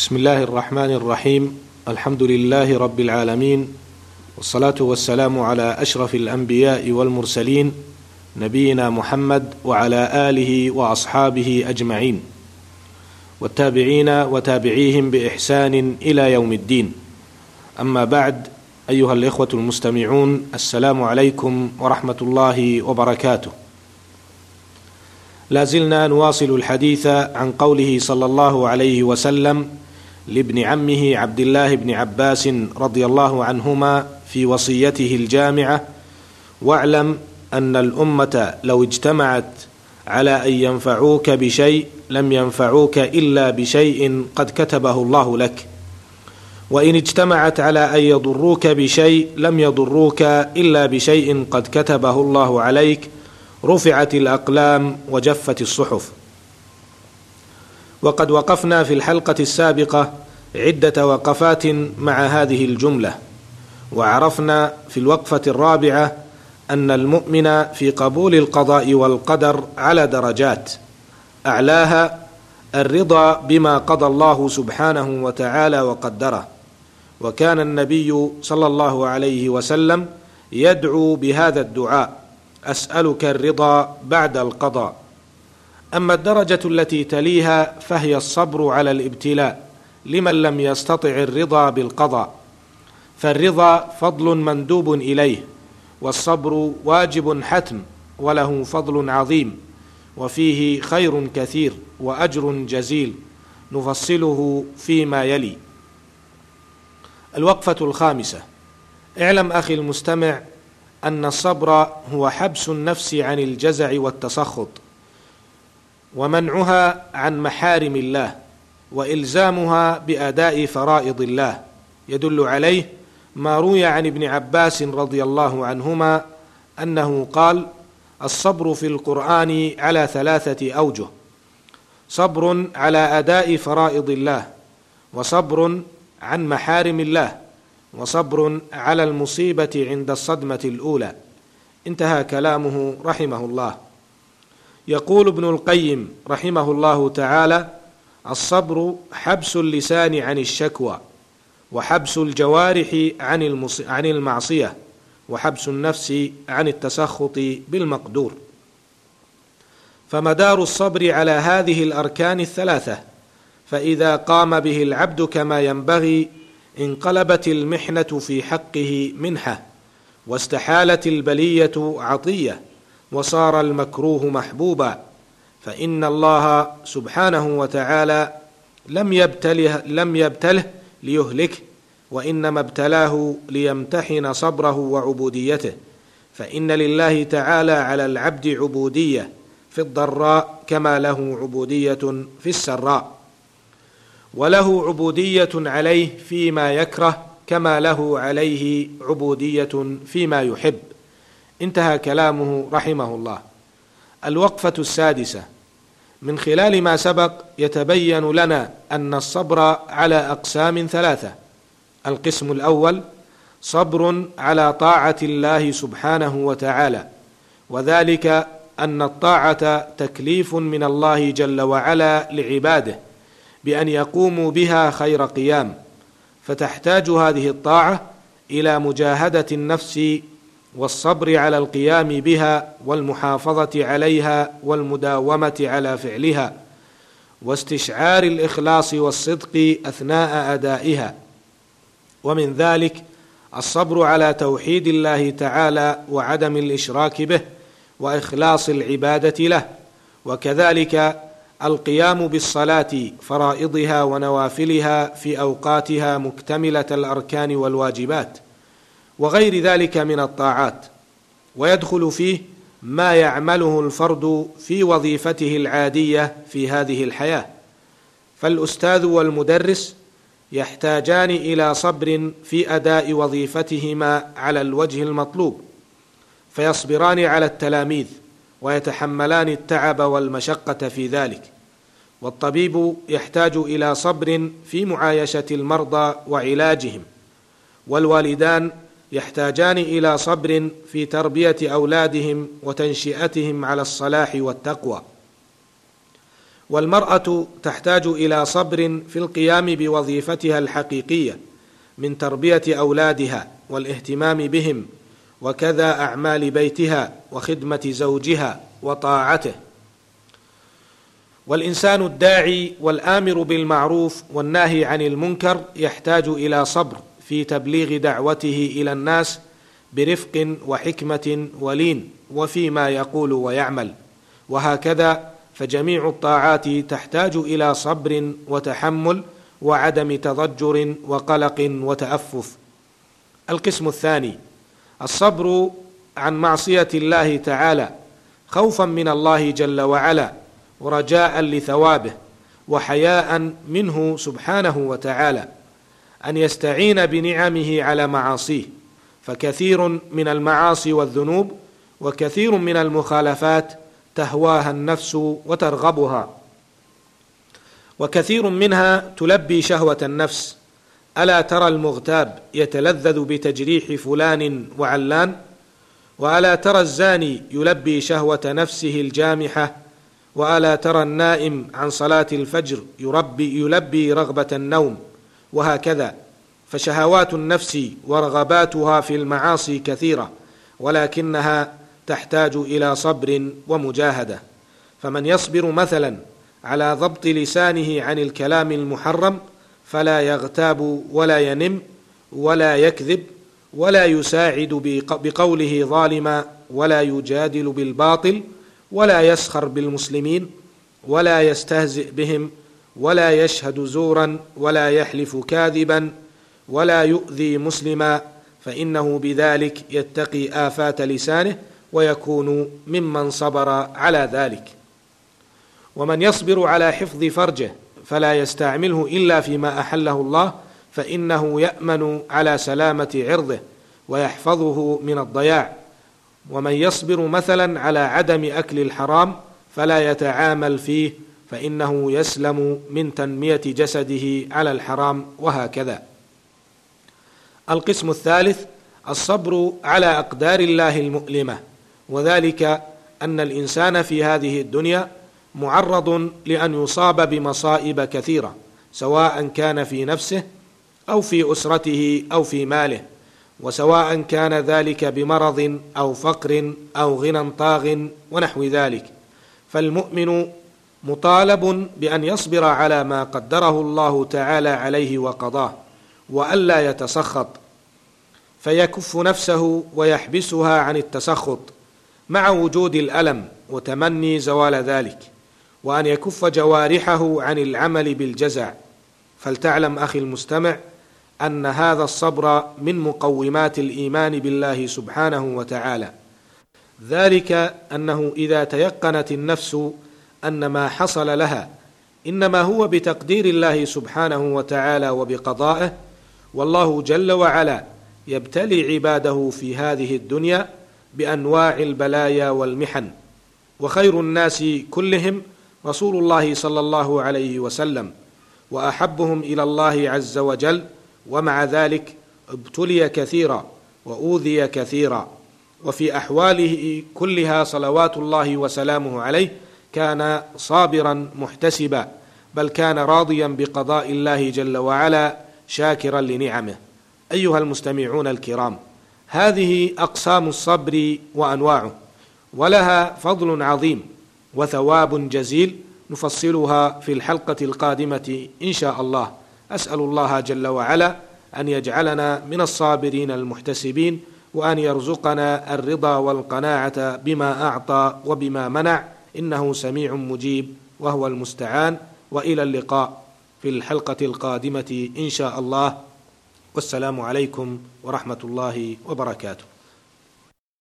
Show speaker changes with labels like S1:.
S1: بسم الله الرحمن الرحيم. الحمد لله رب العالمين والصلاة والسلام على أشرف الأنبياء والمرسلين نبينا محمد وعلى آله وأصحابه أجمعين والتابعين وتابعيهم بإحسان إلى يوم الدين. أما بعد أيها الإخوة المستمعون السلام عليكم ورحمة الله وبركاته. لا زلنا نواصل الحديث عن قوله صلى الله عليه وسلم لابن عمه عبد الله بن عباس رضي الله عنهما في وصيته الجامعة واعلم أن الأمة لو اجتمعت على أن ينفعوك بشيء لم ينفعوك إلا بشيء قد كتبه الله لك. وإن اجتمعت على أن يضروك بشيء لم يضروك إلا بشيء قد كتبه الله عليك رفعت الأقلام وجفت الصحف. وقد وقفنا في الحلقة السابقة عدة وقفات مع هذه الجملة وعرفنا في الوقفة الرابعة أن المؤمن في قبول القضاء والقدر على درجات أعلاها الرضا بما قضى الله سبحانه وتعالى وقدره وكان النبي صلى الله عليه وسلم يدعو بهذا الدعاء أسألك الرضا بعد القضاء. أما الدرجة التي تليها فهي الصبر على الابتلاء لمن لم يستطع الرضا بالقضاء. فالرضا فضل مندوب إليه والصبر واجب حتم وله فضل عظيم وفيه خير كثير وأجر جزيل نفصله فيما يلي. الوقفة الخامسة. اعلم أخي المستمع أن الصبر هو حبس النفس عن الجزع والتسخط. ومنعها عن محارم الله وإلزامها بأداء فرائض الله. يدل عليه ما روي عن ابن عباس رضي الله عنهما أنه قال الصبر في القرآن على ثلاثة أوجه صبر على أداء فرائض الله وصبر عن محارم الله وصبر على المصيبة عند الصدمة الأولى. انتهى كلامه رحمه الله. يقول ابن القيم رحمه الله تعالى الصبر حبس اللسان عن الشكوى وحبس الجوارح عن عن المعصية وحبس النفس عن التسخط بالمقدور. فمدار الصبر على هذه الأركان الثلاثة؟ فإذا قام به العبد كما ينبغي انقلبت المحنة في حقه منحة واستحالت البلية عطية. وصار المكروه محبوبا فإن الله سبحانه وتعالى لم يبتله لم يبتله ليهلكه وإنما ابتلاه ليمتحن صبره وعبوديته فإن لله تعالى على العبد عبودية في الضراء كما له عبودية في السراء. وله عبودية عليه فيما يكره كما له عليه عبودية فيما يحب. انتهى كلامه رحمه الله. الوقفة السادسة. من خلال ما سبق يتبين لنا أن الصبر على أقسام ثلاثة. القسم الأول صبر على طاعة الله سبحانه وتعالى وذلك أن الطاعة تكليف من الله جل وعلا لعباده بأن يقوموا بها خير قيام فتحتاج هذه الطاعة إلى مجاهدة النفس والصبر على القيام بها والمحافظة عليها والمداومة على فعلها واستشعار الإخلاص والصدق أثناء أدائها. ومن ذلك الصبر على توحيد الله تعالى وعدم الإشراك به وإخلاص العبادة له وكذلك القيام بالصلاة فرائضها ونوافلها في أوقاتها مكتملة الأركان والواجبات. وغير ذلك من الطاعات ويدخل فيه ما يعمله الفرد في وظيفته العادية في هذه الحياة. فالأستاذ والمدرس يحتاجان إلى صبر في أداء وظيفتهما على الوجه المطلوب فيصبران على التلاميذ ويتحملان التعب والمشقة في ذلك. والطبيب يحتاج إلى صبر في معايشة المرضى وعلاجهم والوالدان يحتاجان إلى صبر في تربية أولادهم وتنشئتهم على الصلاح والتقوى. والمرأة تحتاج إلى صبر في القيام بوظيفتها الحقيقية من تربية أولادها والاهتمام بهم وكذا أعمال بيتها وخدمة زوجها وطاعته. والإنسان الداعي والآمر بالمعروف والناهي عن المنكر يحتاج إلى صبر في تبليغ دعوته إلى الناس برفق وحكمة ولين وفيما يقول ويعمل. وهكذا فجميع الطاعات تحتاج إلى صبر وتحمل وعدم تضجر وقلق وتأفف. القسم الثاني الصبر عن معصية الله تعالى خوفا من الله جل وعلا ورجاء لثوابه وحياء منه سبحانه وتعالى. أن يستعين بنعمه على معاصيه فكثير من المعاصي والذنوب وكثير من المخالفات تهواها النفس وترغبها. وكثير منها تلبي شهوة النفس ألا ترى المغتاب يتلذذ بتجريح فلان وعلان؟ وألا ترى الزاني يلبي شهوة نفسه الجامحة؟ وألا ترى النائم عن صلاة الفجر يربي يلبي رغبة النوم؟ وهكذا. فشهوات النفس ورغباتها في المعاصي كثيرة ولكنها تحتاج إلى صبر ومجاهدة. فمن يصبر مثلا على ضبط لسانه عن الكلام المحرم فلا يغتاب ولا ينم ولا يكذب ولا يساعد بقوله ظالما ولا يجادل بالباطل ولا يسخر بالمسلمين ولا يستهزئ بهم ولا يشهد زورا ولا يحلف كاذبا ولا يؤذي مسلما فإنه بذلك يتقي آفات لسانه ويكون ممن صبر على ذلك. ومن يصبر على حفظ فرجه فلا يستعمله إلا فيما أحله الله فإنه يأمن على سلامة عرضه ويحفظه من الضياع. ومن يصبر مثلا على عدم أكل الحرام فلا يتعامل فيه فإنه يسلم من تنمية جسده على الحرام وهكذا. القسم الثالث الصبر على أقدار الله المؤلمة وذلك أن الإنسان في هذه الدنيا معرض لأن يصاب بمصائب كثيرة سواء كان في نفسه أو في أسرته أو في ماله وسواء كان ذلك بمرض أو فقر أو غنى طاغ ونحو ذلك. فالمؤمن مطالب بأن يصبر على ما قدره الله تعالى عليه وقضاه وألا يتسخط. فيكف نفسه ويحبسها عن التسخط مع وجود الألم وتمني زوال ذلك وأن يكف جوارحه عن العمل بالجزع. فلتعلم أخي المستمع أن هذا الصبر من مقومات الإيمان بالله سبحانه وتعالى. ذلك أنه إذا تيقنت النفس أن ما حصل لها إنما هو بتقدير الله سبحانه وتعالى وبقضائه والله جل وعلا يبتلي عباده في هذه الدنيا بأنواع البلايا والمحن وخير الناس كلهم رسول الله صلى الله عليه وسلم وأحبهم إلى الله عز وجل ومع ذلك ابتلي كثيرا وأوذي كثيرا وفي أحواله كلها صلوات الله وسلامه عليه كان صابرا محتسبا بل كان راضيا بقضاء الله جل وعلا شاكرا لنعمه. أيها المستمعون الكرام هذه أقسام الصبر وأنواعه ولها فضل عظيم وثواب جزيل نفصلها في الحلقة القادمة إن شاء الله. أسأل الله جل وعلا أن يجعلنا من الصابرين المحتسبين وأن يرزقنا الرضا والقناعة بما أعطى وبما منع إنه سميع مجيب وهو المستعان وإلى اللقاء في الحلقة القادمة إن شاء الله. والسلام عليكم ورحمة الله وبركاته.